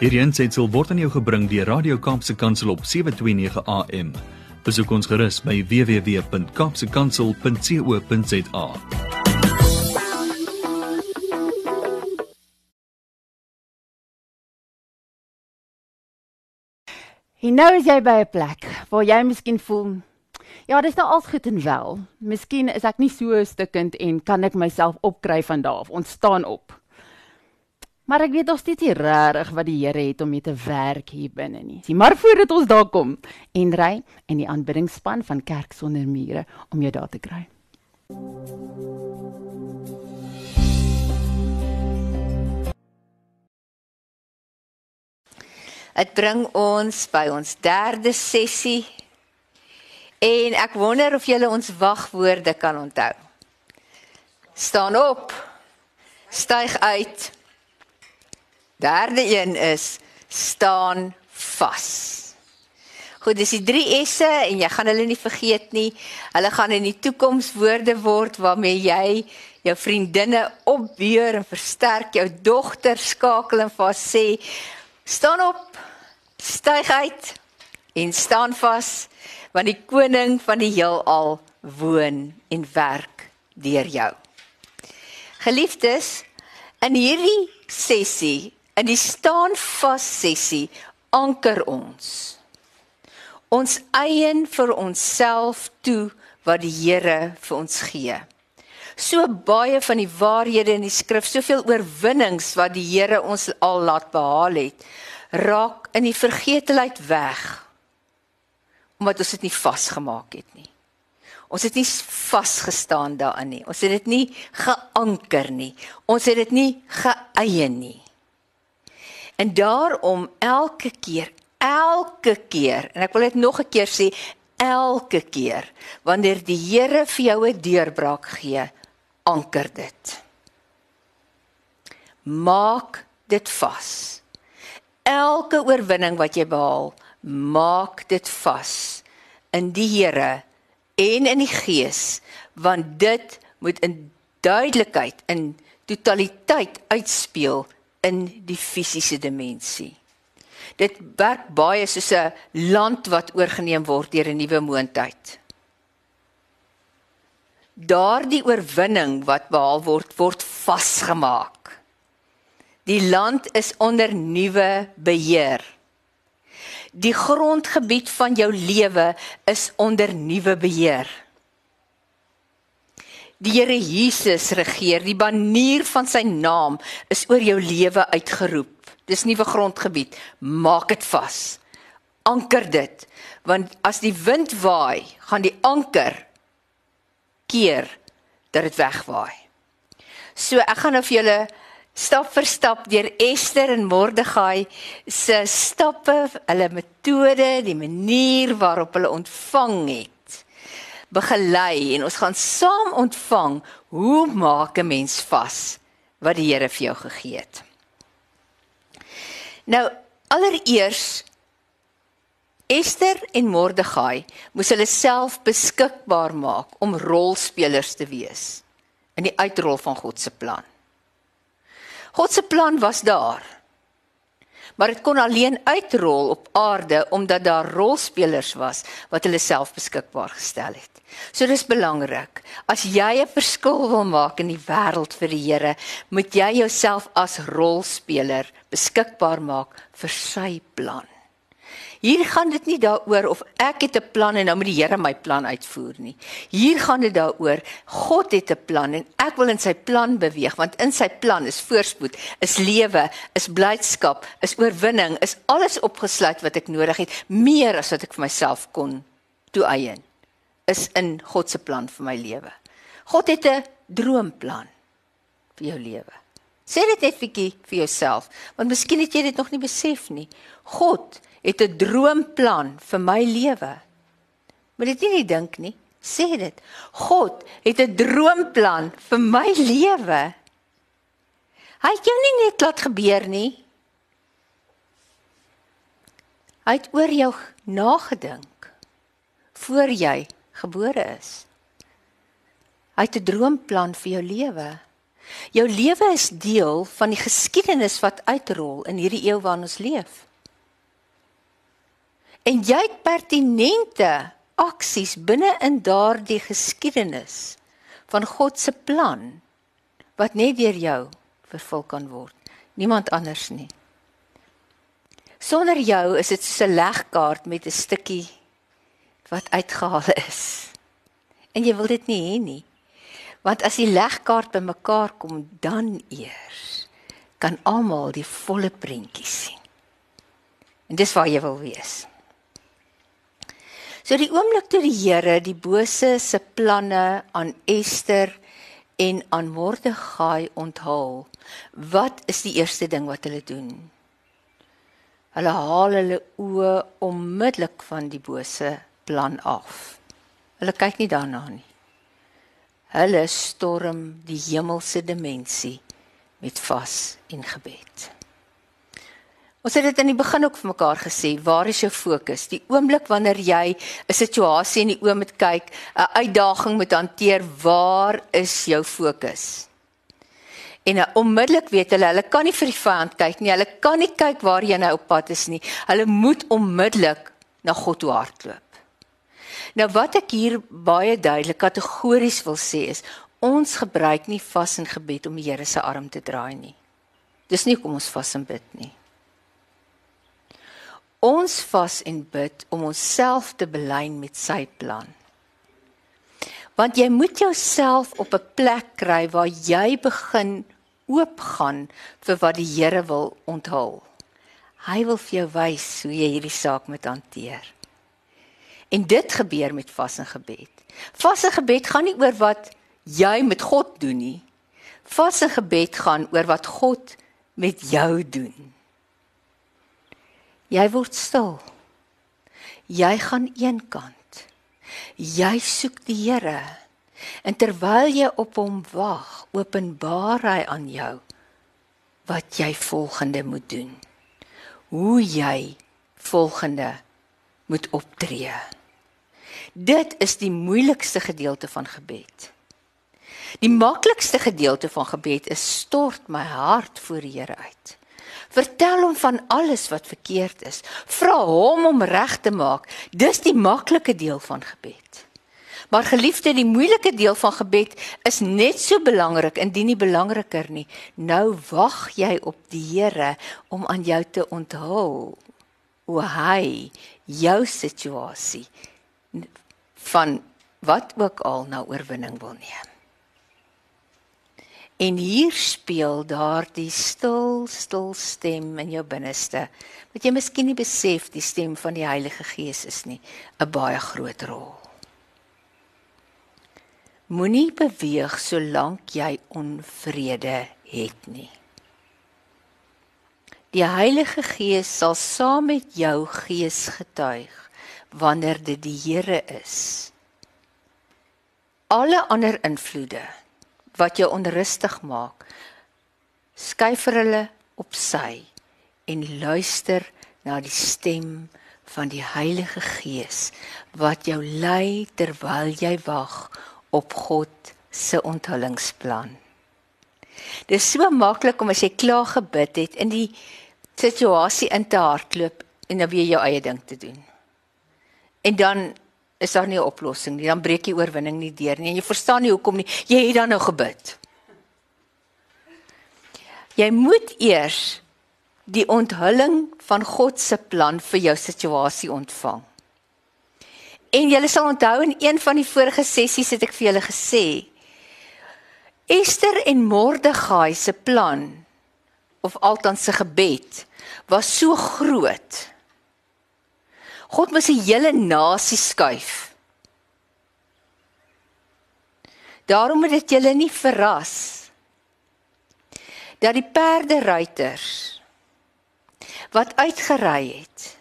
Hierdie aanseit word aan jou gebring deur Radio Kaapse Kansel op 7:29 AM. Besoek ons gerus by www.kapsekansel.co.za. En nou is jy by 'n plek waar jy miskien voel, ja, dis nou al goed en wel. Miskien is ek nie so stukkend en kan ek myself opkry van daar af. Ons staan op. Maar ek weet nog steeds nie regtig wat die Here het om mee te werk hier binne nie. Sien, maar voordat ons daar kom en ry en die aanbiddingsspan van Kerk sonder mure om jou daar te kry. Dit bring ons by ons derde sessie. En ek wonder of julle ons wagwoorde kan onthou. Staan op. Styg uit. Derde een is staan vas. Goed, dis die 3 S'e en jy gaan hulle nie vergeet nie. Hulle gaan in die toekoms woorde word waarmee jy jou vriendinne opbeur en versterk, jou dogter skakel en vir haar sê staan op, styg uit en staan vas want die koning van die heelal woon en werk deur jou. Geliefdes, in hierdie sessie, in die staan vas sessie, anker ons ons eien vir onsself toe wat die Here vir ons gee. So baie van die waarhede in die skrif, soveel oorwinnings wat die Here ons al laat behaal het, raak in die vergetelheid weg. Omdat ons dit nie vasgemaak het nie. Ons het nie vasgestaan daarin nie. Ons het dit nie geanker nie. Ons het dit nie geëien nie. En daarom elke keer, elke keer en ek wil dit nog 'n keer sê elke keer wanneer die Here vir jou 'n deurbraak gee anker dit. Maak dit vas. Elke oorwinning wat jy behaal maak dit vas in die Here en in die Gees want dit moet in duidelikheid in totaliteit uitspeel in die fisiese dimensie Dit werk baie soos 'n land wat oorgeneem word deur 'n nuwe moondheid. Daardie oorwinning wat behaal word, word vasgemaak. Die land is onder nuwe beheer. Die grondgebied van jou lewe is onder nuwe beheer. Die Here Jesus regeer, die banier van sy naam is oor jou lewe uitgeroep. Dis nuwe grondgebied. Maak dit vas. Anker dit. Want as die wind waai, gaan die anker keer dat dit wegwaai. So ek gaan nou vir julle stap vir stap deur Ester en Mordegai se stappe, hulle metode, die manier waarop hulle ontvang het. Begelei en ons gaan saam ontvang hoe maak 'n mens vas wat die Here vir jou gegee het. Nou, allereers Ester en Mordegai moes hulle self beskikbaar maak om rolspelers te wees in die uitrol van God se plan. God se plan was daar. Maar dit kon alleen uitrol op aarde omdat daar rolspelers was wat hulle self beskikbaar gestel het. So dis belangrik. As jy 'n verskil wil maak in die wêreld vir die Here, moet jy jouself as rolspeler beskikbaar maak vir sy plan. Hier gaan dit nie daaroor of ek het 'n plan en nou moet die Here my plan uitvoer nie. Hier gaan dit daaroor God het 'n plan en ek wil in sy plan beweeg want in sy plan is voorspoed, is lewe, is blydskap, is oorwinning, is alles opgesluit wat ek nodig het, meer as wat ek vir myself kon toeëien is in God se plan vir my lewe. God het 'n droomplan vir jou lewe. Sê dit net bietjie vir jouself, want miskien het jy dit nog nie besef nie. God het 'n droomplan vir my lewe. Moet dit nie dink nie. Sê dit. God het 'n droomplan vir my lewe. Hy het jou nie net laat gebeur nie. Hy het oor jou nagedink voor jy gebore is. Hy het 'n droomplan vir jou lewe. Jou lewe is deel van die geskiedenis wat uitrol in hierdie eeu waarin ons leef. En jy het pertinente aksies binne in daardie geskiedenis van God se plan wat net deur jou vervul kan word. Niemand anders nie. Sonder jou is dit so 'n legkaart met 'n stukkie wat uitgehaal is. En jy wil dit nie hê nie. Want as die legkaart bymekaar kom, dan eers kan almal die volle prentjie sien. En dis waar jy wil wees. So die oomblik toe die Here die bose se planne aan Ester en aan Mordegai onthul, wat is die eerste ding wat hulle doen? Hulle haal hulle oë onmiddellik van die bose plan af. Hulle kyk nie daarna nie. Hulle storm die hemelse dimensie met vas en gebed. Ons het dit in die begin ook vir mekaar gesê, waar is jou fokus? Die oomblik wanneer jy 'n situasie in die oë moet kyk, 'n uitdaging moet hanteer, waar is jou fokus? En nou onmiddellik weet hulle, hulle kan nie vir die vyand kyk nie. Hulle kan nie kyk waar jy nou op pad is nie. Hulle moet onmiddellik na God toe hardloop. Nou wat ek hier baie duidelik kategories wil sê is, ons gebruik nie vas en gebed om die Here se arm te draai nie. Dis nie kom ons vas en bid nie. Ons vas en bid om onsself te belyn met sy plan. Want jy moet jouself op 'n plek kry waar jy begin oopgaan vir wat die Here wil onthul. Hy wil vir jou wys hoe jy hierdie saak moet hanteer. En dit gebeur met vas en gebed. Vas en gebed gaan nie oor wat jy met God doen nie. Vas en gebed gaan oor wat God met jou doen. Jy word stil. Jy gaan eenkant. Jy soek die Here. En terwyl jy op hom wag, openbaar hy aan jou wat jy volgende moet doen. Hoe jy volgende moet optree. Dit is die moeilikste gedeelte van gebed. Die maklikste gedeelte van gebed is stort my hart voor die Here uit. Vertel hom van alles wat verkeerd is. Vra hom om reg te maak. Dis die maklike deel van gebed. Maar geliefde, die moeilike deel van gebed is net so belangrik, indien nie belangriker nie. Nou wag jy op die Here om aan jou te onthul hoe hy jou situasie van wat ook al na oorwinning wil neem. En hier speel daardie stil stil stem in jou binneste wat jy miskien nie besef die stem van die Heilige Gees is nie 'n baie groot rol. Moenie beweeg solank jy onvrede het nie. Die Heilige Gees sal saam met jou gees getuig wanneer dit die Here is. Alle ander invloede wat jou onrustig maak. Skuif vir hulle op sy en luister na die stem van die Heilige Gees wat jou lei terwyl jy wag op God se onthullingsplan. Dit is so maklik om as jy klaar gebid het in die situasie in te hardloop en dan weer jou eie ding te doen. En dan is daar nie 'n oplossing nie. Dan breek die oorwinning nie deur nie. En jy verstaan nie hoekom nie. Jy het dan nou gebid. Jy moet eers die onthulling van God se plan vir jou situasie ontvang. En julle sal onthou in een van die vorige sessies het ek vir julle gesê Esther en Mordegai se plan of althans se gebed was so groot God moet 'n hele nasie skuif. Daarom moet dit julle nie verras dat die perderuiters wat uitgery het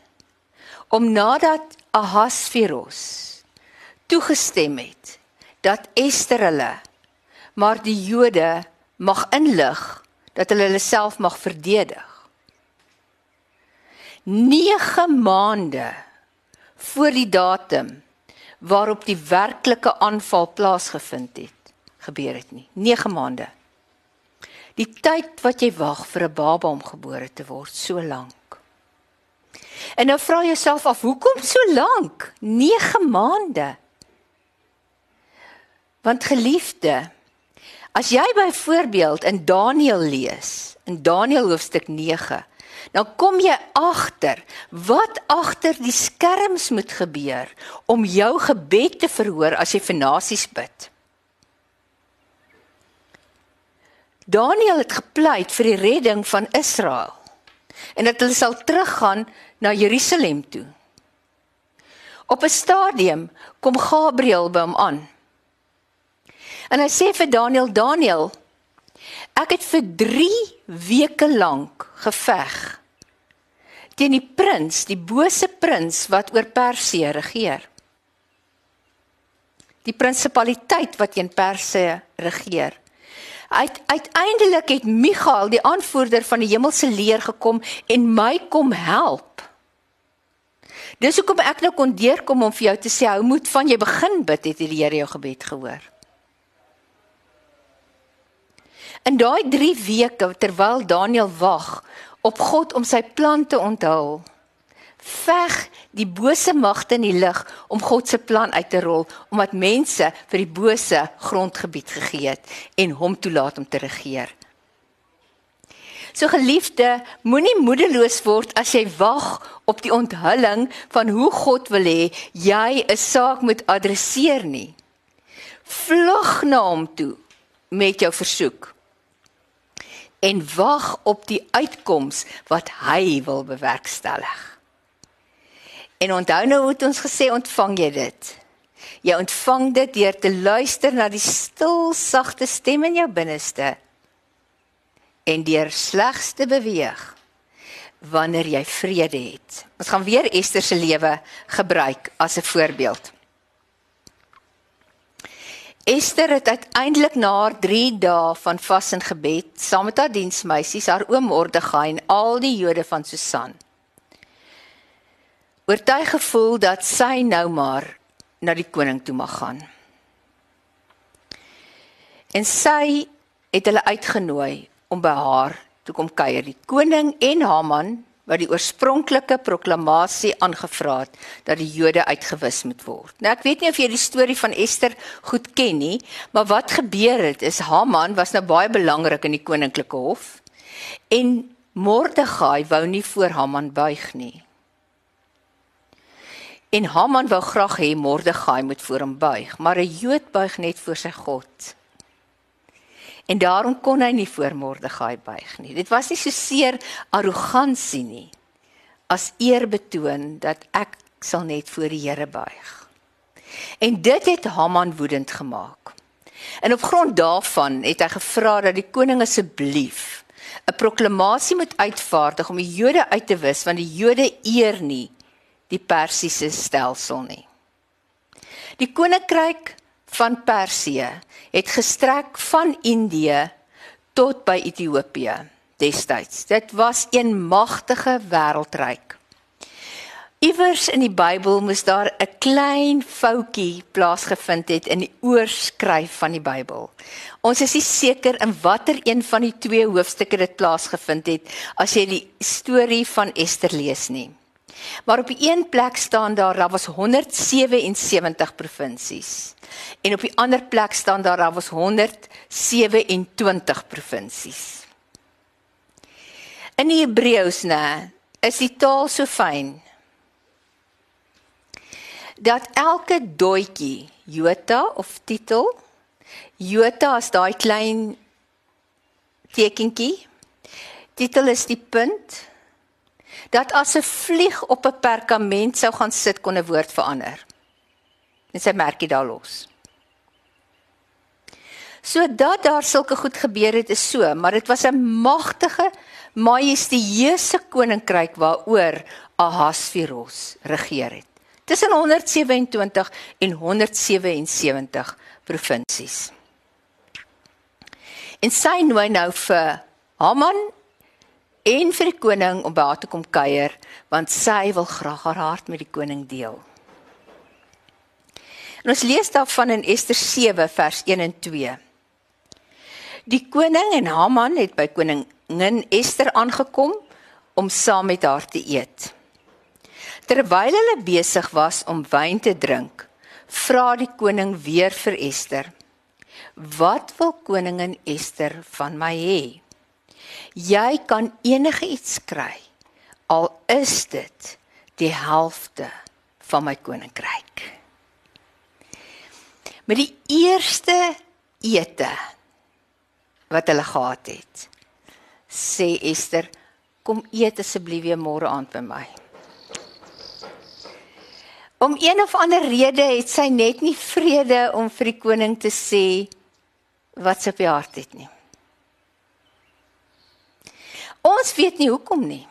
om nadat Ahasveros toegestem het dat Ester hulle maar die Jode mag inlig dat hulle hulle self mag verdedig. 9 maande voor die datum waarop die werklike aanval plaasgevind het gebeur het nie 9 maande Die tyd wat jy wag vir 'n baba om gebore te word, so lank. En nou vra jouself af, hoekom so lank? 9 maande. Want geliefde, as jy byvoorbeeld in Daniël lees, in Daniël hoofstuk 9, dan kom jy agter wat agter die skerms moet gebeur om jou gebed te verhoor as jy vir nasies bid. Daniël het gepleit vir die redding van Israel en dat hulle sal teruggaan na Jerusalem toe. Op 'n stadium kom Gabriël by hom aan. En hy sê vir Daniël: "Daniël, ek het vir 3 weke lank geveg teen die prins, die bose prins wat oor Persië regeer. Die prinsipaliteit wat teen Persië regeer. Uit uiteindelik het Michael, die aanvoerder van die hemelse leer gekom en my kom help. Dis hoekom ek nou kon deurkom om vir jou te sê hou moet van jy begin bid het die Here jou gebed gehoor. In daai 3 weke terwyl Daniël wag op God om sy plan te onthul, veg die bose magte in die lig om God se plan uit te rol omdat mense vir die bose grondgebied gegee het en hom toelaat om te regeer. So geliefde, moenie moedeloos word as jy wag op die onthulling van hoe God wil hê jy 'n saak moet adresseer nie. Vlug na hom toe met jou versoek en wag op die uitkoms wat hy wil bewerkstellig. En onthou nou hoe ons gesê ontvang jy dit. Jy ontvang dit deur te luister na die stil sagte stem in jou binneste en deur slegs te beweeg wanneer jy vrede het. Ons gaan weer Ester se lewe gebruik as 'n voorbeeld. Ester het uiteindelik na haar 3 dae van vas en gebed saam met haar diensmeisies, haar oom Mordegai en al die Jode van Susan oortuig gevoel dat sy nou maar na die koning toe mag gaan. En sy het hulle uitgenooi om by haar toe kom kuier. Die koning en Haman wat die oorspronklike proklamasie aangevra het dat die Jode uitgewis moet word. Nou ek weet nie of jy die storie van Ester goed ken nie, maar wat gebeur het is Haman was nou baie belangrik in die koninklike hof en Mordegai wou nie voor Haman buig nie. En Haman wou graag hê Mordegai moet voor hom buig, maar 'n Jood buig net voor sy God. En daarom kon hy nie voor Mordegai buig nie. Dit was nie so seer arrogansie nie as eerbetoon dat ek sal net voor die Here buig. En dit het Haman woedend gemaak. En op grond daarvan het hy gevra dat die koning asseblief 'n proklamasie moet uitvaardig om die Jode uit te wis want die Jode eer nie die Persiese stelsel nie. Die koninkryk van Persië het gestrek van Indië tot by Ethiopië destyds. Dit was 'n magtige wêreldryk. Iewers in die Bybel moes daar 'n klein foutjie plaasgevind het in die oorskryf van die Bybel. Ons is nie seker in watter een van die twee hoofstukke dit plaasgevind het as jy die storie van Ester lees nie. Maar op die een plek staan daar daar was 177 provinsies. En op die ander plek staan daar daar was 127 provinsies. In die Hebreëus nê is die taal so fyn dat elke doetjie jota of titel jota is daai klein tekentjie titel is die punt dat as 'n vlieg op 'n perkament sou gaan sit kon 'n woord verander. En sy merkie daar los. So dat daar sulke goed gebeur het is so, maar dit was 'n magtige majesteuse koninkryk waaroor Ahasveros regeer het. Tussen 127 en 177 provinsies. En sy nooi nou vir Haman en vir die koning om by haar te kom kuier want sy wil graag haar hart met die koning deel. En ons lees daarvan in Ester 7 vers 1 en 2. Die koning en Haman het by koningin Ester aangekom om saam met haar te eet. Terwyl hulle besig was om wyn te drink, vra die koning weer vir Ester: "Wat wil koningin Ester van my hê? Jy kan enige iets kry, al is dit die helfte van my koninkryk." Met die eerste ete wat hulle gehad het, sê Ester: "Kom eet asseblief weer môre aand by my." Om een of ander rede het sy net nie vrede om vir die koning te sê wat sy op die hart het nie. Ons weet nie hoekom nie.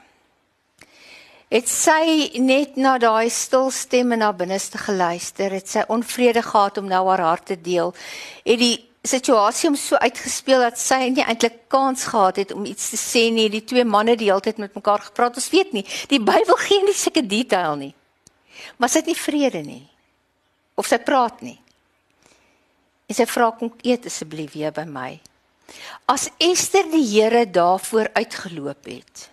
Het sy net na daai stil stem in haar binneste geluister, het sy onvrede gehad om nou haar hart te deel. Het die situasie hom so uitgespeel dat sy nie eintlik kans gehad het om iets te sê nie. Die twee manne die hele tyd met mekaar gepraat. Ons weet nie. Die Bybel gee nie sulke detail nie. Maar sy het nie vrede nie. Of sy praat nie. En sy vra kom eet asseblief weer by my. As Ester die Here daarvoor uitgeloop het,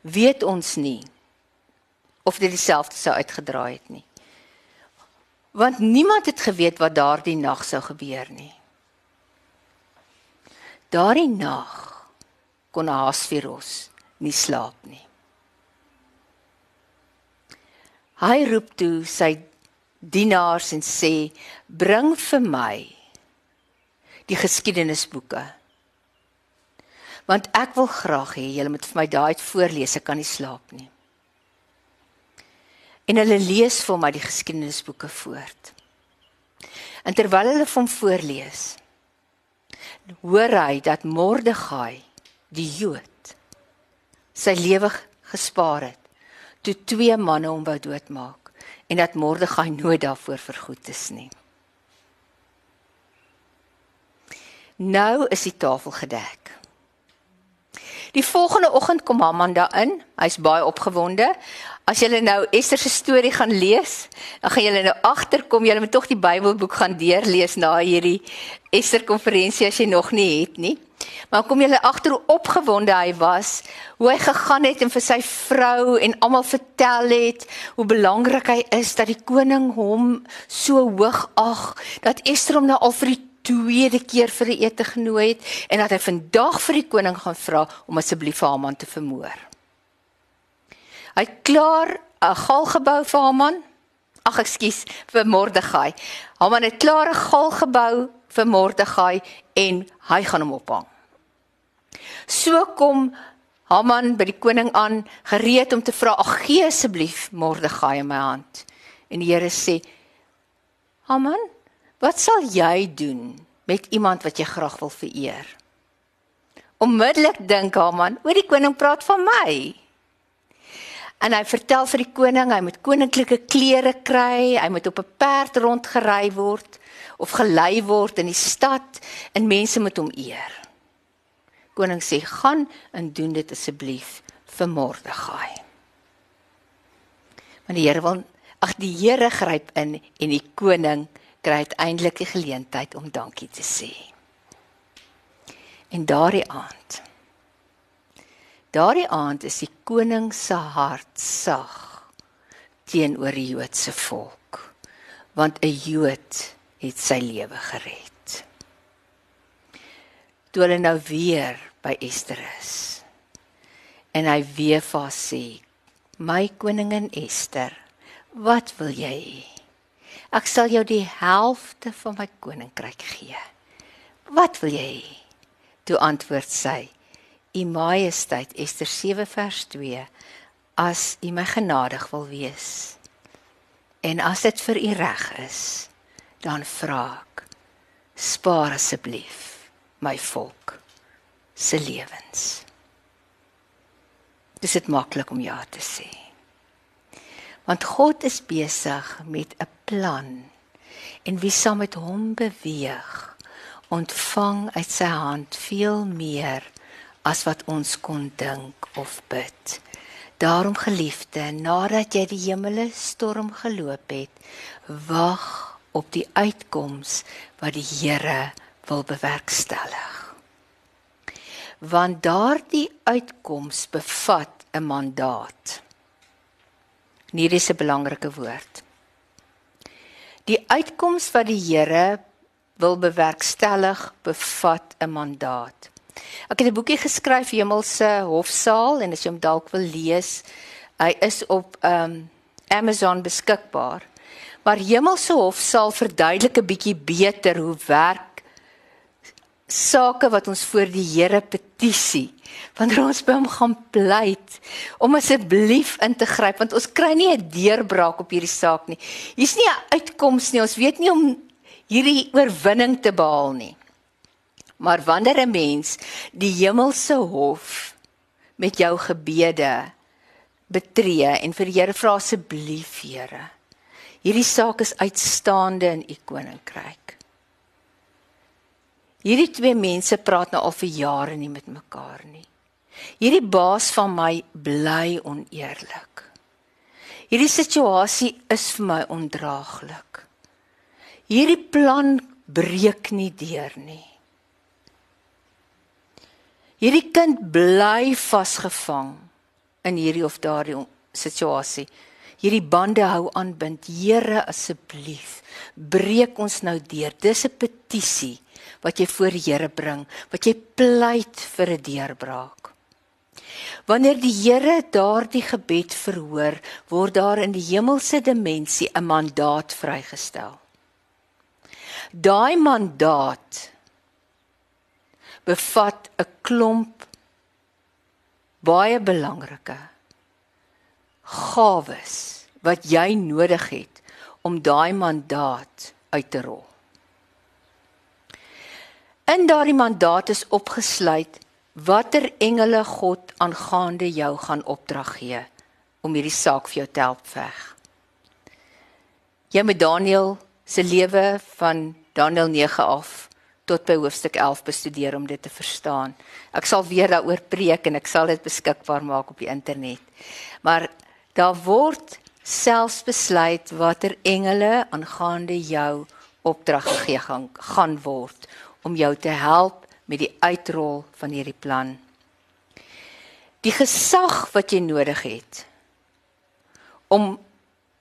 weet ons nie of dit dieselfde sou uitgedraai het nie. Want niemand het geweet wat daardie nag sou gebeur nie. Daardie nag kon Ahasveros nie slaap nie. Hy roep toe sy dienaars en sê: "Bring vir my die geskiedenisboeke. Want ek wil graag hê julle moet vir my daai voorlees, ek kan nie slaap nie." En hulle lees vir my die geskiedenisboeke voort. En terwyl hulle hom voorlees, hoor hy dat Mordegai, die Jood, sy lewe gespaar het toe twee manne hom wou doodmaak en dat Mordegai nooit daarvoor vergoed is nie. Nou is die tafel gedek. Die volgende oggend kom Haman daarin. Hy's baie opgewonde. As jy nou Ester se storie gaan lees, dan gaan jy nou agterkom, jy moet tog die Bybelboek gaan deurlees na hierdie Ester konferensie as jy nog nie het nie. Maar kom julle agter hoe opgewonde hy was, hoe hy gegaan het en vir sy vrou en almal vertel het hoe belangrik hy is dat die koning hom so hoog ag, dat Ester hom nou al vir die tweede keer vir 'n ete genooi het en dat hy vandag vir die koning gaan vra om asseblief Haman te vermoor. Hy klaar 'n galgebou vir Haman. Ag ekskuus, vir Mordegai. Haman het klaar 'n galgebou vir Mordegai en hy gaan hom ophang. So kom Haman by die koning aan, gereed om te vra: "Ag gee asseblief Mordegai in my hand." En die Here sê: "Haman, wat sal jy doen met iemand wat jy graag wil vereer?" Onmiddellik dink Haman: "O, die koning praat van my." En hy vertel vir die koning hy moet koninklike klere kry, hy moet op 'n perd rondgery word of gelei word in die stad en mense moet hom eer koning sê gaan en doen dit asseblief vir Mordegai. Want die Here wil ag die Here gryp in en die koning kry uiteindelik die geleentheid om dankie te sê. En daardie aand Daardie aand is die koning se hart sag teenoor die Joodse volk want 'n Jood het sy lewe gered. Toe hulle nou weer by Ester is. En hy weer vir haar sê: "My koningin Ester, wat wil jy hê? Ek sal jou die helfte van my koninkryk gee. Wat wil jy hê?" Toe antwoord sy: "U Majesteit Ester 7 vers 2: As u my genadig wil wees en as dit vir u reg is, dan vra ek: Spaar asseblief my volk." se lewens. Dis dit maklik om ja te sê. Want God is besig met 'n plan en wie saam met hom beweeg, ontvang uit sy hand veel meer as wat ons kon dink of bid. Daarom geliefde, nadat jy die hemele storm geloop het, wag op die uitkoms wat die Here wil bewerkstellig. want daardie uitkoms bevat 'n mandaat. Hier is 'n belangrike woord. Die uitkoms wat die Here wil bewerkstellig, bevat 'n mandaat. Ek het 'n boekie geskryf Hemelse Hofsaal en as jy hom dalk wil lees, hy is op um Amazon beskikbaar. Maar Hemelse Hofsaal verduidelik 'n bietjie beter hoe werk sake wat ons voor die Here petisie wanneer ons by hom gaan pleit om asseblief in te gryp want ons kry nie 'n deurbraak op hierdie saak nie. Hier's nie 'n uitkoms nie. Ons weet nie om hierdie oorwinning te behaal nie. Maar wanneer 'n mens die hemelse hof met jou gebede betree en vir die Here vra asseblief Here, hierdie saak is uitstaande in u koninkryk. Hierdie twee mense praat nou al vir jare nie met mekaar nie. Hierdie baas van my bly oneerlik. Hierdie situasie is vir my ondraaglik. Hierdie plan breek nie deur nie. Hierdie kind bly vasgevang in hierdie of daardie situasie. Hierdie bande hou aan bind. Here asseblief, breek ons nou deur. Dis 'n petisie wat jy voor die Here bring, wat jy pleit vir 'n deurbraak. Wanneer die Here daardie gebed verhoor, word daar in die hemelse dimensie 'n mandaat vrygestel. Daai mandaat bevat 'n klomp baie belangrike gawes wat jy nodig het om daai mandaat uit te rol. In daardie mandaat is opgesluit watter engele God aangaande jou gaan opdrag gee om hierdie saak vir jou te help veg. Jy met Daniël se lewe van Daniël 9 af tot by hoofstuk 11 bestudeer om dit te verstaan. Ek sal weer daaroor preek en ek sal dit beskikbaar maak op die internet. Maar daar word selfs besluit watter engele aangaande jou opdrag gegee gaan, gaan word om jou te help met die uitrol van hierdie plan. Die gesag wat jy nodig het om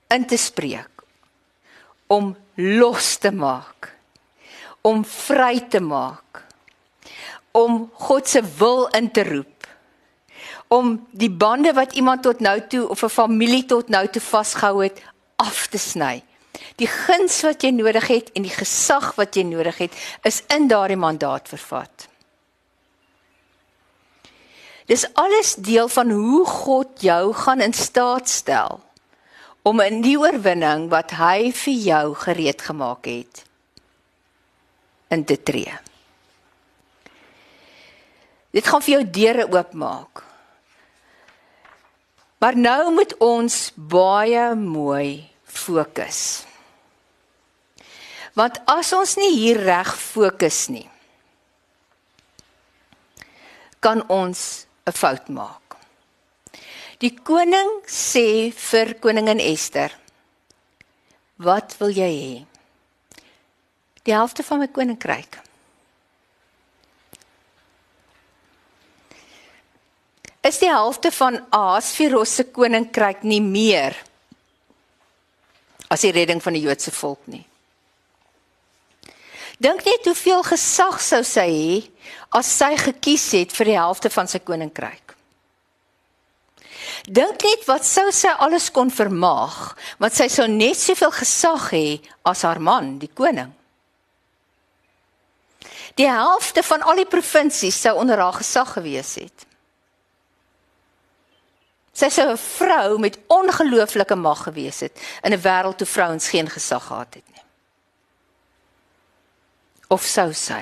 in te spreek, om los te maak, om vry te maak, om God se wil in te roep om die bande wat iemand tot nou toe of 'n familie tot nou toe vasgehou het af te sny. Die guns wat jy nodig het en die gesag wat jy nodig het, is in daardie mandaat vervat. Dis alles deel van hoe God jou gaan in staat stel om in die oorwinning wat hy vir jou gereed gemaak het in te tree. Dit gaan vir jou deure oopmaak. Maar nou moet ons baie mooi fokus. Want as ons nie hier reg fokus nie, kan ons 'n fout maak. Die koning sê vir koningin Ester: "Wat wil jy hê?" Die helfte van my koninkryk. Is die helfte van Ahasveros se koninkryk nie meer as die redding van die Joodse volk nie? Dink net hoeveel gesag sou sy hê as sy gekies het vir die helfte van sy koninkryk. Dink net wat sou sy alles kon vermaag, want sy sou net soveel gesag hê as haar man, die koning. Die helfte van al die provinsies sou onder haar gesag gewees het. Sy sou 'n vrou met ongelooflike mag gewees het in 'n wêreld toe vrouens geen gesag gehad het nie of sou sy.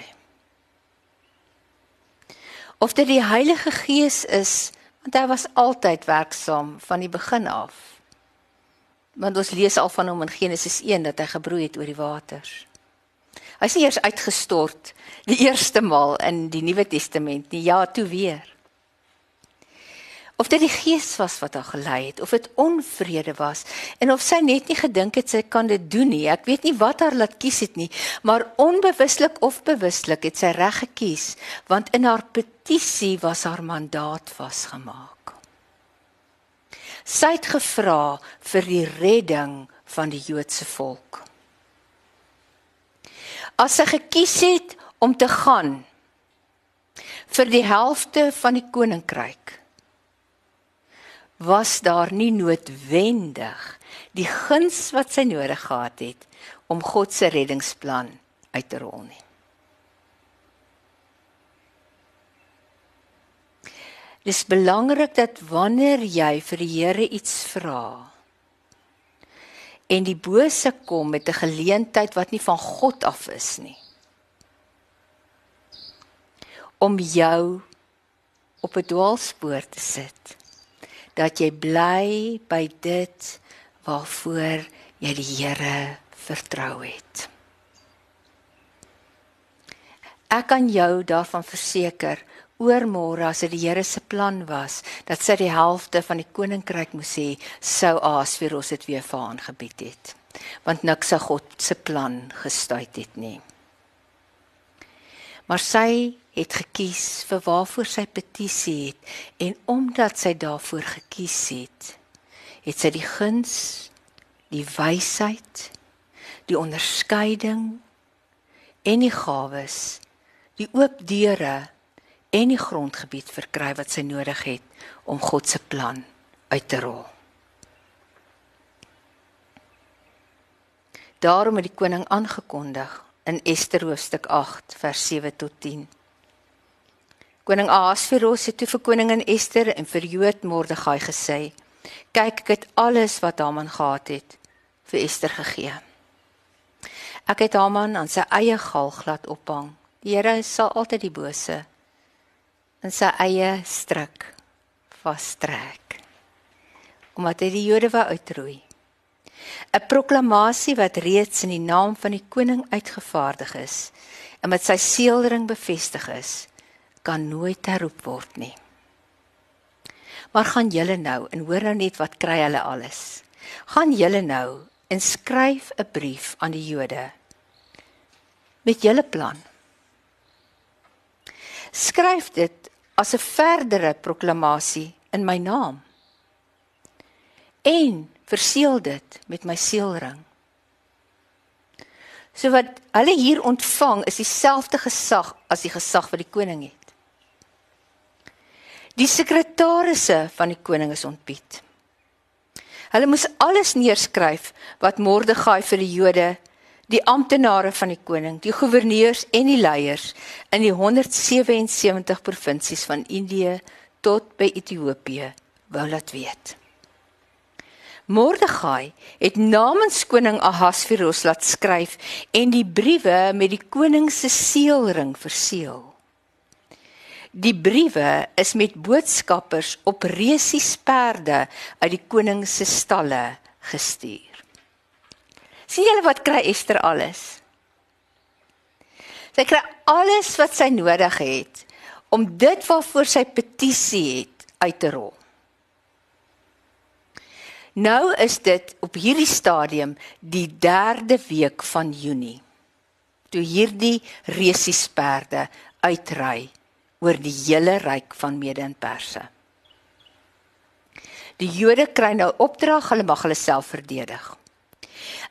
Of dit die Heilige Gees is want hy was altyd werksaam van die begin af. Want ons lees al van hom in Genesis 1 dat hy gebroei het oor die waters. Hy's nie eers uitgestort die eerste maal in die Nuwe Testament nie ja toe weer of dit die gees was wat haar gelei het of dit onvrede was en of sy net nie gedink het sy kan dit doen nie. Ek weet nie wat haar laat kies het nie maar onbewuslik of bewuslik het sy reg gekies want in haar petisie was haar mandaat vasgemaak. Sy het gevra vir die redding van die Joodse volk. As sy gekies het om te gaan vir die helfte van die koninkryk was daar nie noodwendig die guns wat sy nodig gehad het om God se reddingsplan uit te rol nie. Dis belangrik dat wanneer jy vir die Here iets vra en die bose kom met 'n geleentheid wat nie van God af is nie om jou op 'n dwaalspoor te sit dat jy bly by dit waarvoor jy die Here vertrou het. Ek kan jou daarvan verseker oormôre as dit die Here se plan was dat sy die helfte van die koninkryk moes hê, sou Asveros dit weer vir haar gebied het. Want niks se God se plan gestuit het nie. Maar sy het gekies vir waarvoor sy petisie het en omdat sy daarvoor gekies het, het sy die guns, die wysheid, die onderskeiding en die gawes, die oop deure en die grondgebied verkry wat sy nodig het om God se plan uit te rol. Daarom het die koning aangekondig in Ester hoofstuk 8 vers 7 tot 10 Koning Ahasveros het toe vir koningin Ester en vir Jood Mordegai gesê: "Kyk, ek het alles wat Haman gehad het vir Ester gegee. Ek het Haman aan sy eie gal glad ophang. Die Here sal altyd die bose in sy eie stryk vastrek omdat hy die Jode wou uitroei. 'n Proklamasie wat reeds in die naam van die koning uitgevaardig is en met sy seelring bevestig is." Kan nooit herroep word nie. Maar gaan julle nou en hoor nou net wat kry hulle alles. Gaan julle nou en skryf 'n brief aan die Jode met julle plan. Skryf dit as 'n verdere proklamasie in my naam. En verseël dit met my seelring. So wat hulle hier ontvang is dieselfde gesag as die gesag wat die koning het. Die sekretarisse van die koning is ontbied. Hulle moes alles neerskryf wat Mordegai vir die Jode, die amptenare van die koning, die goewerneurs en die leiers in die 177 provinsies van Indië tot by Ethiopië wou laat weet. Mordegai het namens koning Ahasveros laat skryf en die briewe met die koning se seelring verseël. Die briewe is met boodskappers op resiesperde uit die koning se stalle gestuur. sien julle wat kry Ester alles? Sy kry alles wat sy nodig het om dit waarvoor sy petisie het uit te rol. Nou is dit op hierdie stadium die 3de week van Junie. Toe hierdie resiesperde uitry oor die hele ryk van Mede en Perse. Die Jode kry nou opdrag, hulle mag hulle self verdedig.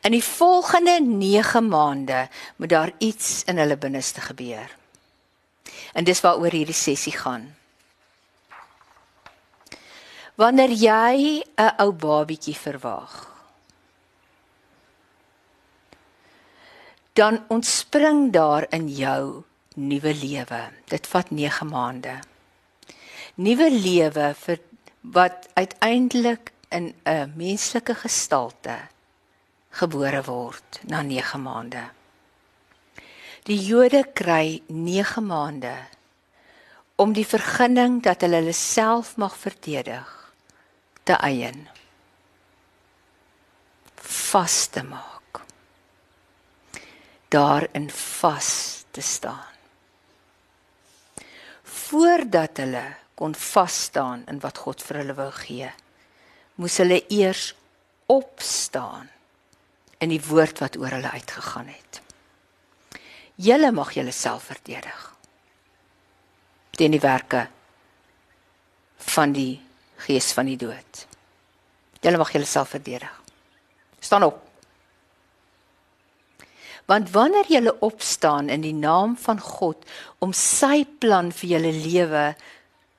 In die volgende 9 maande moet daar iets in hulle binneste gebeur. En dis waaroor hierdie sessie gaan. Wanneer jy 'n ou babietjie verwag, dan ontspring daar in jou nuwe lewe. Dit vat 9 maande. Nuwe lewe vir wat uiteindelik in 'n menslike gestalte gebore word na 9 maande. Die Jode kry 9 maande om die vergunning dat hulle hulle self mag verdedig te eien. Vas te maak. Daarin vas te staan voordat hulle kon vas staan in wat God vir hulle wou gee, moes hulle eers opstaan in die woord wat oor hulle uitgegaan het. Julle mag julleself verdedig teen die werke van die gees van die dood. Julle mag julleself verdedig. Staan op. Want wanneer jy opstaan in die naam van God om sy plan vir julle lewe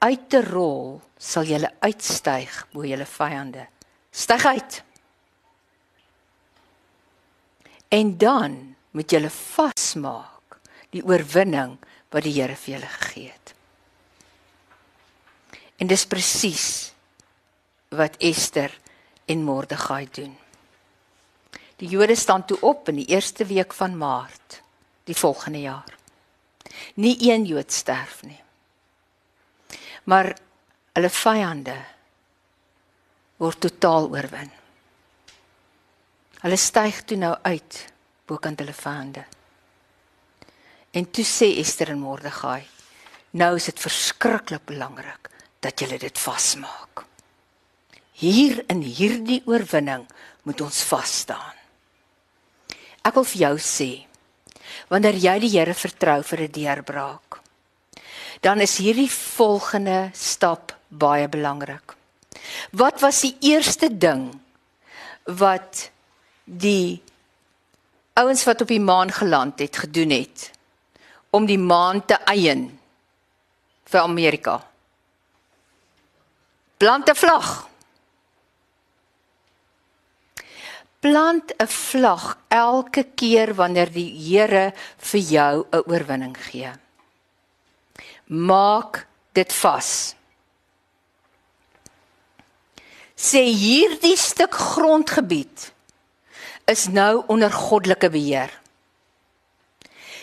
uit te rol, sal jy uitstyg bo julle vyande. Styg uit. En dan moet jy vasmaak die oorwinning wat die Here vir julle gegee het. En dis presies wat Ester en Mordegai doen. Die Jode staan toe op in die eerste week van Maart die volgende jaar. Nie een Jood sterf nie. Maar hulle vyande word totaal oorwin. Hulle styg toe nou uit bokant hulle vyande. En toe sê Ester en Mordegai: "Nou is dit verskriklik belangrik dat julle dit vasmaak. Hier in hierdie oorwinning moet ons vas staan." Ek wil vir jou sê, wanneer jy die Here vertrou vir 'n deurbraak, dan is hierdie volgende stap baie belangrik. Wat was die eerste ding wat die ouens wat op die maan geland het gedoen het om die maan te eien vir Amerika? Plant 'n vlag. Plant 'n vlag elke keer wanneer die Here vir jou 'n oorwinning gee. Maak dit vas. Sê hierdie stuk grondgebied is nou onder goddelike beheer.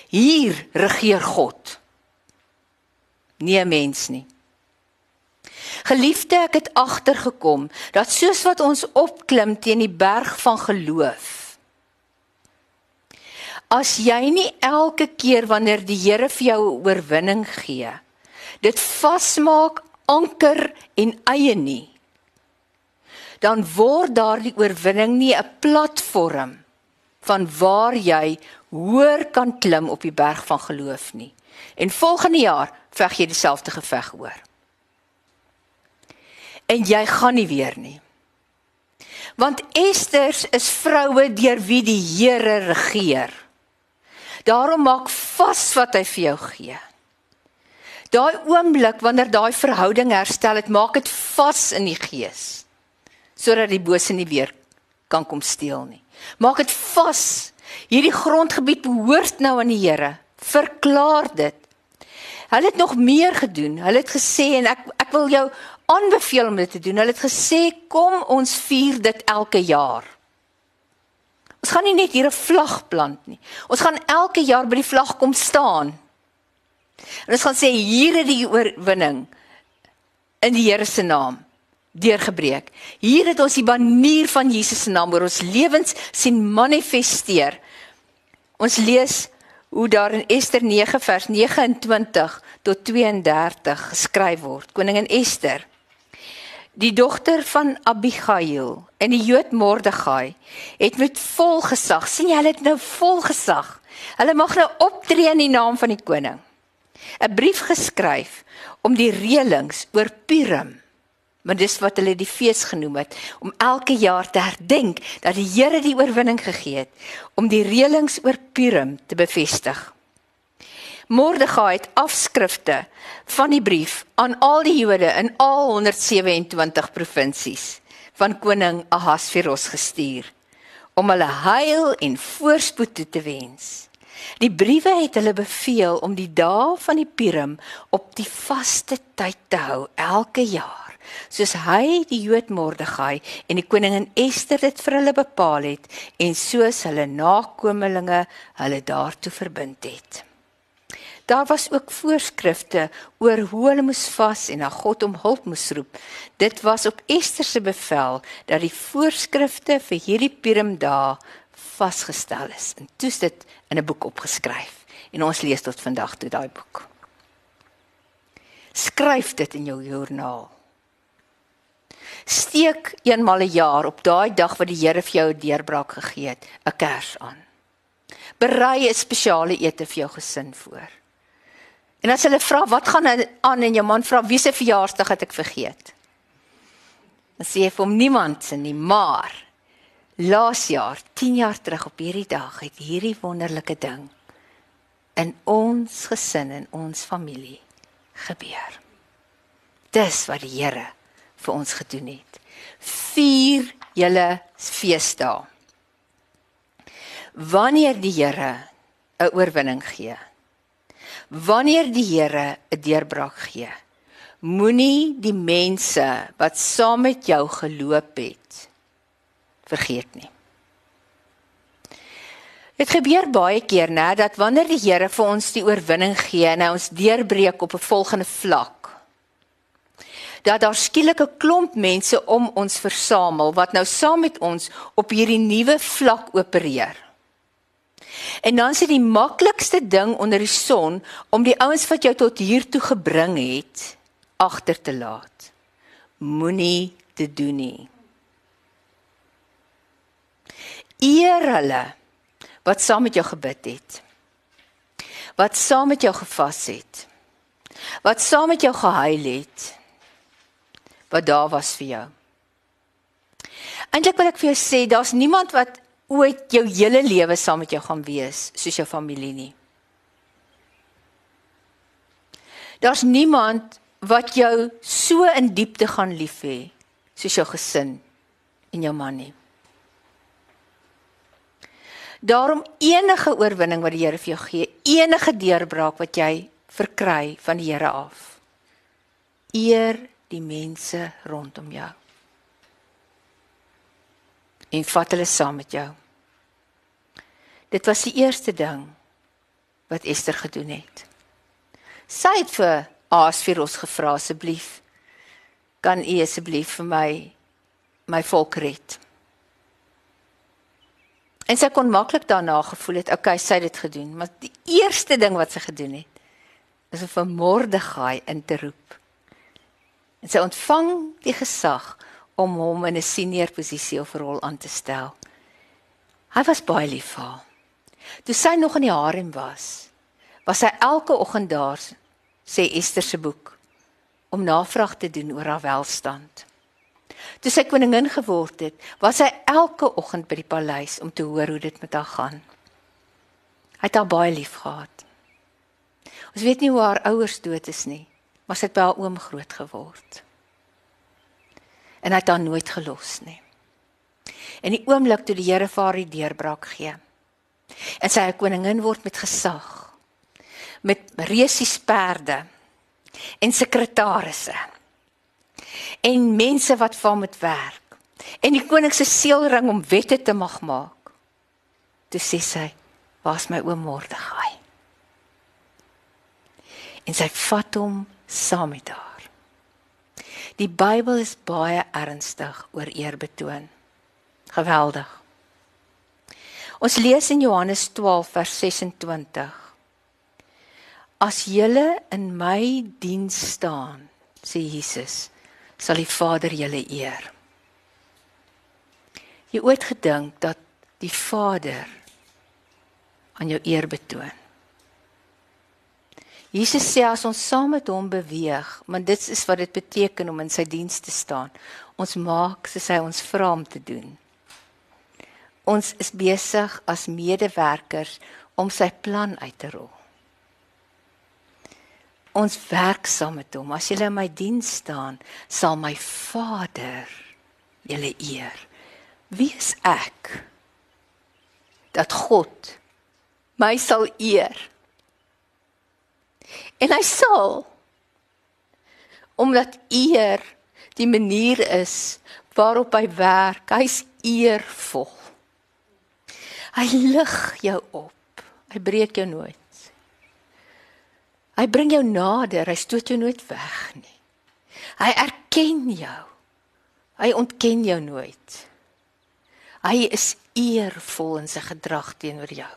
Hier regeer God. Nie 'n mens nie. Geliefde, ek het agtergekom dat soos wat ons opklim teen die berg van geloof, as jy nie elke keer wanneer die Here vir jou oorwinning gee, dit vasmaak, anker en eie nie, dan word daardie oorwinning nie 'n platform van waar jy hoër kan klim op die berg van geloof nie. En volgende jaar veg jy dieselfde geveg hoor en jy gaan nie weer nie. Want Esters is vroue deur wie die Here regeer. Daarom maak vas wat hy vir jou gee. Daai oomblik wanneer daai verhouding herstel het, maak dit vas in die gees sodat die bose nie weer kan kom steel nie. Maak dit vas. Hierdie grondgebied behoort nou aan die Here. Verklaar dit. Hulle het nog meer gedoen. Hulle het gesê en ek ek wil jou aanbeveel om dit te doen. Hulle het gesê kom ons vier dit elke jaar. Ons gaan nie net hier 'n vlag plant nie. Ons gaan elke jaar by die vlag kom staan. En ons gaan sê hier het die oorwinning in die Here se naam deurgebreek. Hier het ons die banier van Jesus se naam oor ons lewens sien manifesteer. Ons lees hoe daar in Ester 9 vers 29 tot 32 geskryf word. Koningin Ester Die dogter van Abigail en die Jood Mordegai het met vol gesag, sien jy hulle het nou vol gesag. Hulle mag nou optree in die naam van die koning. 'n Brief geskryf om die reëlings oor Purim, want dis wat hulle die fees genoem het, om elke jaar te herdenk dat die Here die oorwinning gegee het om die reëlings oor Purim te bevestig. Mordegai het afskrifte van die brief aan al die Jode in al 127 provinsies van koning Ahasveros gestuur om hulle heil en voorspoed toe te wens. Die briewe het hulle beveel om die dae van die Purim op die vaste tyd te hou elke jaar, soos hy die Jood Mordegai en die koningin Ester dit vir hulle bepaal het en soos hulle nakommelinge hulle daartoe verbind het. Daar was ook voorskrifte oor hoe hulle moes vas en na God om hulp moes roep. Dit was op Ester se bevel dat die voorskrifte vir hierdie Purimdae vasgestel is. En toe is dit in 'n boek opgeskryf en ons lees tot vandag toe daai boek. Skryf dit in jou joernaal. Steek eenmal 'n een jaar op daai dag wat die Here vir jou 'n deurbraak gegee het, 'n kers aan. Berei 'n spesiale ete vir jou gesin voor. En as hulle vra wat gaan aan en jou man vra wie se verjaarsdag het ek vergeet. Dan sê jy vir hom niemand se nie, maar laas jaar, 10 jaar terug op hierdie dag het hierdie wonderlike ding in ons gesin en ons familie gebeur. Dis wat die Here vir ons gedoen het. Vier julle feesdae. Wanneer die Here 'n oorwinning gee. Wanneer die Here 'n deurbraak gee. Moenie die mense wat saam met jou geloop het vergeet nie. Dit gebeur baie keer nê dat wanneer die Here vir ons die oorwinning gee en hy ons deurbreek op 'n volgende vlak dat daar skielik 'n klomp mense om ons versamel wat nou saam met ons op hierdie nuwe vlak opereer. En dan dit die maklikste ding onder die son om die ouens wat jou tot hier toe gebring het agter te laat. Moenie te doen nie. Eer hulle wat saam met jou gebid het. Wat saam met jou gevas het. Wat saam met jou gehuil het wat daar was vir jou. Eintlik wil ek vir jou sê, daar's niemand wat ooit jou hele lewe saam met jou gaan wees soos jou familie nie. Daar's niemand wat jou so in diepte gaan lief hê soos jou gesin en jou man nie. Daarom enige oorwinning wat die Here vir jou gee, enige deurbraak wat jy verkry van die Here af. Eer die mense rondom jou. En vat hulle saam met jou. Dit was die eerste ding wat Ester gedoen het. Sy het vir Asfiros gevra asseblief kan u asseblief vir my my volk red. En sy kon maklik daarna gevoel het, okay, sy het dit gedoen, maar die eerste ding wat sy gedoen het is om vir Mordegai in te roep en sy ontvang die gesag om hom in 'n senior posisie of rol aan te stel. Hy was baie lief vir haar. Toe sy nog in die harem was, was sy elke oggend daar, sê Ester se boek, om navraag te doen oor haar welstand. Toe sy koningin geword het, was sy elke oggend by die paleis om te hoor hoe dit met haar gaan. Hy het haar baie lief gehad. Ons weet nie hoe haar ouers dood is nie maar sy het by haar oom groot geword. En hy het haar nooit gelos nie. En die oomblik toe die Here vir haar die deurbraak gee. En sy koningin word met gesag. Met reusies perde en sekretarisse. En mense wat vir hom moet werk. En die koning se seelring om wette te mag maak. Toe sê sy: "Waar's my oom Mordegai?" En sy vat hom saam met haar. Die Bybel is baie ernstig oor eerbetoon. Geweldig. Ons lees in Johannes 12 vers 26. As julle in my diens staan, sê Jesus, sal die Vader julle eer. Jy ooit gedink dat die Vader aan jou eer betoon? Jesus sê as ons saam met hom beweeg, want dit is wat dit beteken om in sy diens te staan. Ons maak soos hy ons vra om te doen. Ons is besig as medewerkers om sy plan uit te rol. Ons werk saam met hom. As jy in my diens staan, sal my Vader julle eer. Wie is ek dat God my sal eer? En hy sal omdat eer die manier is waarop hy werk. Hy's eervol. Hy lig jou op. Hy breek jou nooit. Hy bring jou nader, hy stoot jou nooit weg nie. Hy erken jou. Hy ontken jou nooit. Hy is eervol in sy gedrag teenoor jou.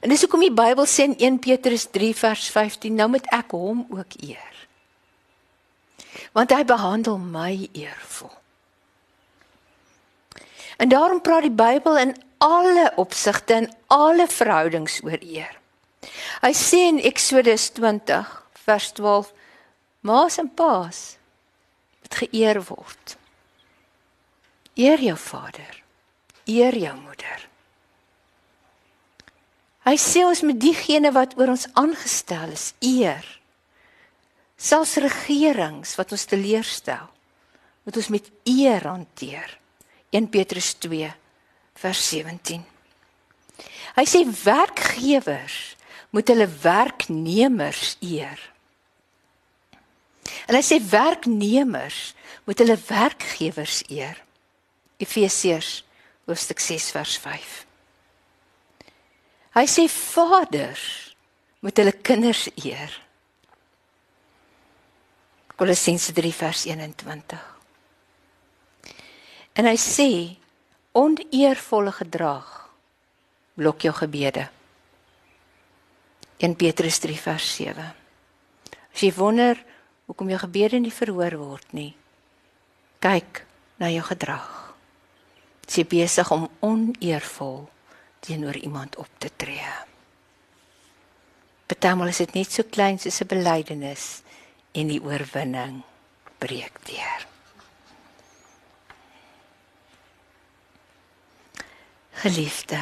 En dis hoekom die Bybel sê in 1 Petrus 3 vers 15, nou moet ek hom ook eer. want hy behandel my eervol. En daarom praat die Bybel in alle opsigte en alle verhoudings oor eer. Hy sê in Eksodus 20 vers 12: Maas en paas moet geëer word. Eer jou vader, eer jou moeder. Hy sê ons moet diegene wat oor ons aangestel is eer. Selfs regerings wat ons teleurstel, moet ons met eer hanteer. 1 Petrus 2 vers 17. Hy sê werkgewers moet hulle werknemers eer. En hy sê werknemers moet hulle werkgewers eer. Efesiërs hoofstuk 6 vers 5. Hy sê vaders moet hulle kinders eer. Kolossense 3 vers 21. En hy sê oneervolle gedrag blok jou gebede. 1 Petrus 3 vers 7. As jy wonder hoekom jou gebede nie verhoor word nie, kyk na jou gedrag. Jy besig om oneervol teenoor iemand op te tree. Partymal is dit net so klein soos 'n belydenis en die oorwinning breek deur. Geliefde.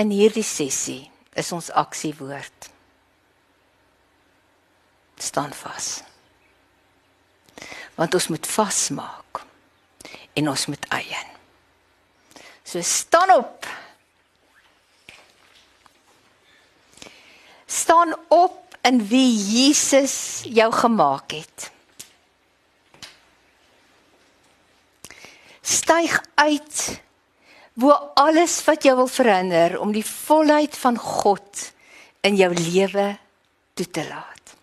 In hierdie sessie is ons aksiewoord. staan vas. Want ons moet vasmaak en ons moet eien. So staan op. Staan op in wie Jesus jou gemaak het. Styg uit wo alles wat jou wil verhinder om die volheid van God in jou lewe toe te laat.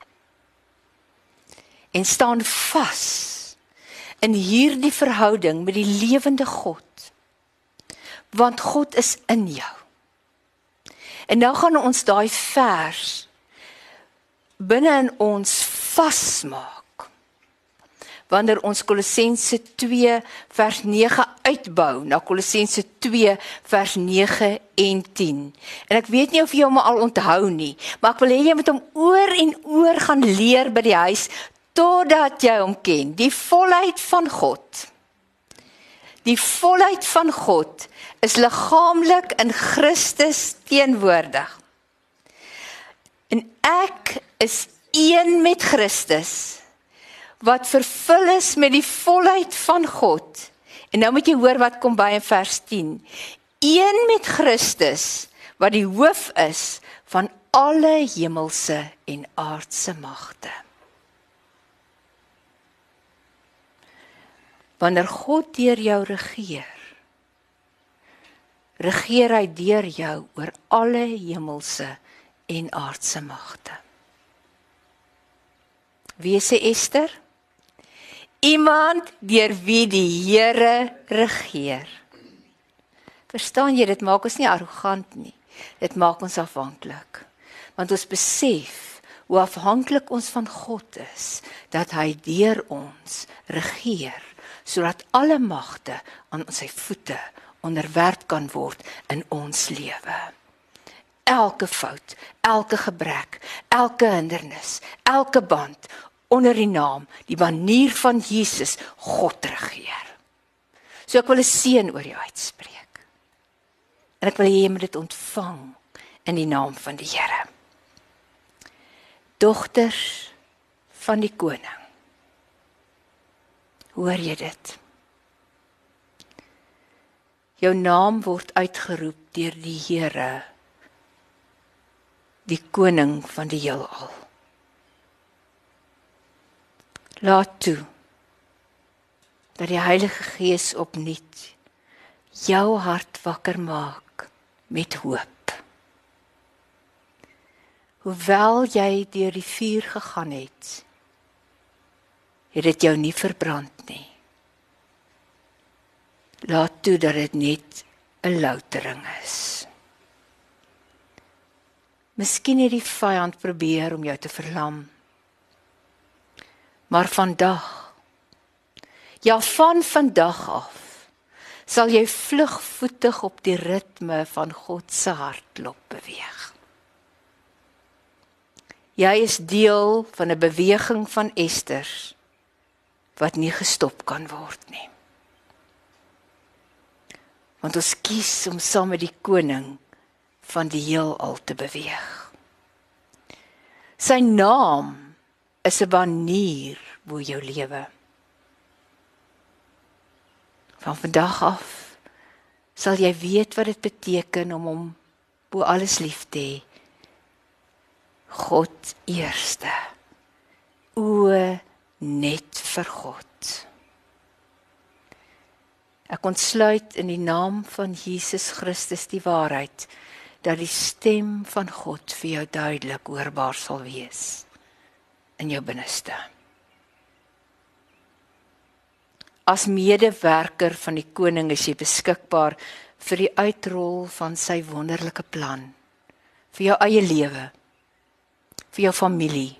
En staan vas in hierdie verhouding met die lewende God. Want God is in jou. En nou gaan ons daai vers binne in ons vasmaak wanneer ons Kolossense 2 vers 9 uitbou na Kolossense 2 vers 9 en 10. En ek weet nie of jy hom al onthou nie, maar ek wil hê jy moet hom oor en oor gaan leer by die huis totdat jy hom ken. Die volheid van God. Die volheid van God is liggaamlik in Christus teenwoordig. En ek is een met Christus wat vervul is met die volheid van God. En nou moet jy hoor wat kom by in vers 10. Een met Christus wat die hoof is van alle hemelse en aardse magte. Wanneer God deur jou regeer, regeer hy deur jou oor alle hemelse en aardse magte. Wie sê Esther? Iemand deur wie die Here regeer. Verstaan jy dit maak ons nie arrogant nie. Dit maak ons afhanklik. Want ons besef hoe afhanklik ons van God is dat hy deur ons regeer sodat alle magte aan sy voete onderwerp kan word in ons lewe. Elke fout, elke gebrek, elke hindernis, elke band onder die naam die manier van Jesus God regeer. So ek wil 'n seën oor jou uitspreek. En ek wil hê jy moet dit ontvang in die naam van die Here. Dogters van die koning. Hoor jy dit? Jou naam word uitgeroep deur die Here, die koning van die heelal laat toe dat die Heilige Gees opnuut jou hart wakker maak met hoop. Hoewel jy deur die vuur gegaan het, het dit jou nie verbrand nie. Laat toe dat dit net 'n loutering is. Miskien het die vyand probeer om jou te verlam Maar vandag ja van vandag af sal jy vlugvoetig op die ritme van God se hartklop beweeg. Jy is deel van 'n beweging van Esters wat nie gestop kan word nie. Want ons kies om saam met die koning van die heelal te beweeg. Sy naam is 'n banier bo jou lewe. Van vandag af sal jy weet wat dit beteken om hom bo alles lief te hê. God eerste. O net vir God. Ek ontsluit in die naam van Jesus Christus die waarheid dat die stem van God vir jou duidelik hoorbaar sal wees in jou binneste. As medewerker van die koning is jy beskikbaar vir die uitrol van sy wonderlike plan vir jou eie lewe, vir jou familie,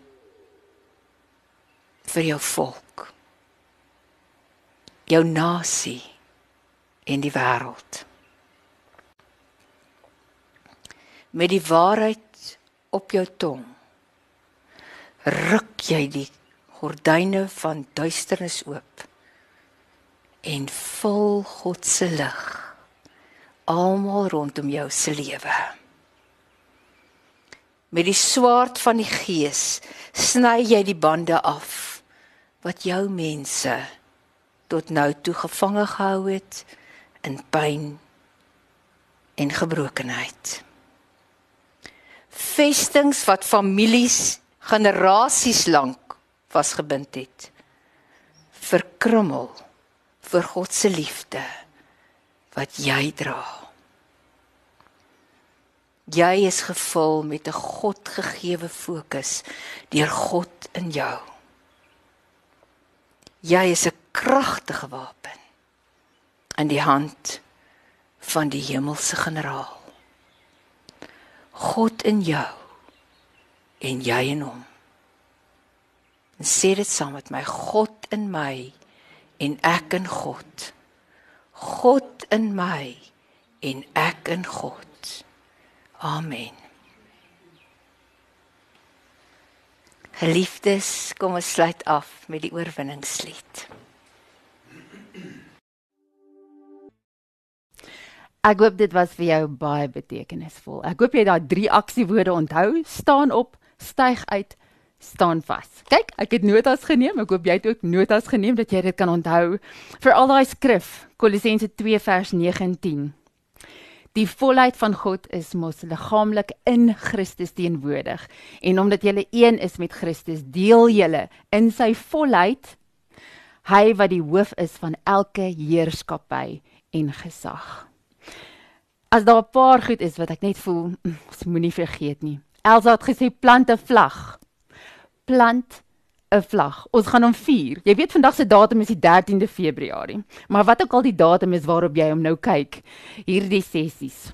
vir jou volk, jou nasie en die wêreld. Met die waarheid op jou tong ruk jy die gordyne van duisternis oop en vul God se lig almal rondom jou se lewe. Met die swaard van die gees sny jy die bande af wat jou mense tot nou toe gevange gehou het in pyn en gebrokenheid. Vestings wat families generasies lank vasgebind het, verkrummel vir God se liefde wat jy dra. Jy is gevul met 'n Godgegewe fokus deur God in jou. Jy is 'n kragtige wapen in die hand van die hemelse generaal. God in jou en jy in hom. En sê dit saam met my, God in my en ek in God. God in my en ek in God. Amen. Geliefdes, kom ons sluit af met die oorwinningslied. Ek hoop dit was vir jou baie betekenisvol. Ek hoop jy daai drie aksiewoorde onthou: staan op, styg uit, staan vas. Kyk, ek het notas geneem. Ek hoop jy het ook notas geneem dat jy dit kan onthou vir al daai skrif, Kolossense 2 vers 9 en 10. Die volheid van God is mos liggaamlik in Christus teenwoordig en omdat jy een is met Christus, deel jy in sy volheid hy wat die hoof is van elke heerskappy en gesag. As daar 'n paar goed is wat ek net voel, ons moenie vergeet nie. Elsa het gesê plant 'n vlag. Plant 'n vlag. Ons gaan hom vier. Jy weet vandag se datum is die 13de Februarie. Maar wat ook al die datum is waarop jy hom nou kyk, hierdie sessies.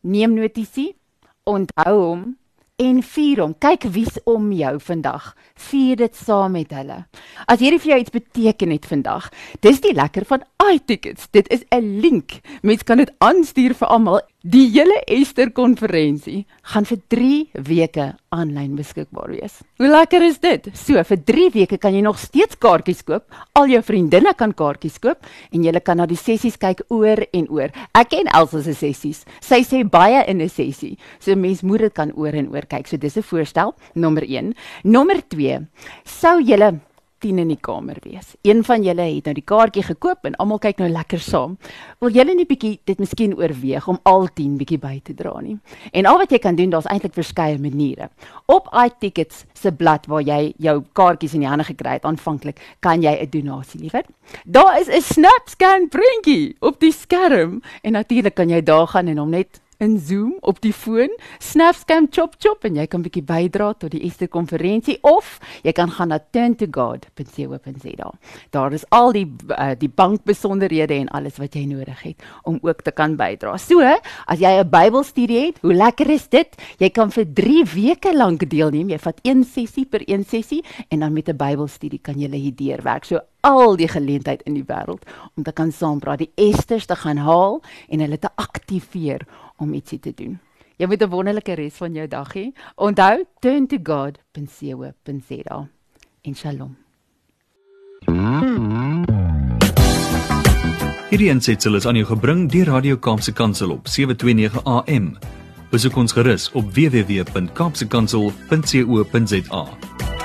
Neem notisie. Onthou hom en vier hom. Kyk wie's om jou vandag. Vier dit saam met hulle. As hierdie vir jou iets beteken het vandag, dis die lekker van iTickets. Dit is 'n link. Mens kan dit aanstuur vir almal. Die hele Ester konferensie gaan vir 3 weke aanlyn beskikbaar wees. Hoe lekker is dit? So vir 3 weke kan jy nog steeds kaartjies koop. Al jou vriendinne kan kaartjies koop en jy kan na die sessies kyk oor en oor. Ek ken Elsa se sessies. Sy sê baie in 'n sessie. So mens moet dit kan oor en oor kyk. So dis 'n voorstel nommer 1. Nommer 2. Sou julle 10 in die kamer wees. Een van julle het nou die kaartjie gekoop en almal kyk nou lekker saam. Wil julle nie bietjie dit miskien oorweeg om al 10 bietjie by te dra nie? En al wat jy kan doen, daar's eintlik verskeie maniere. Op iTickets se blad waar jy jou kaartjies in die hande gekry het aanvanklik, kan jy 'n donasie lewer. Daar is 'n SnapScan prentjie op die skerm en natuurlik kan jy daar gaan en hom net in Zoom op die foon, Snapcam chop chop en jy kan bietjie bydra tot die Ester konferensie of jy kan gaan na turntogod.co.za. Daar is al die uh, die bankbesonderhede en alles wat jy nodig het om ook te kan bydra. So, as jy 'n Bybelstudie het, hoe lekker is dit? Jy kan vir 3 weke lank deelneem. Jy vat een sessie per een sessie en dan met 'n Bybelstudie kan jy hier deurwerk. So al die geleentheid in die wêreld om te kan saampraat, die Esters te gaan haal en hulle te aktiveer om ietsie te doen. Jy moet 'n wonderlike res van jou dag hê. Onthou, turn to God.co.za. En shalom. Hierdie ensitsel is aan jou gebring deur Radio Kaapse Kansel op 729 AM. Besoek ons gerus op www.kaapsekansel.co.za.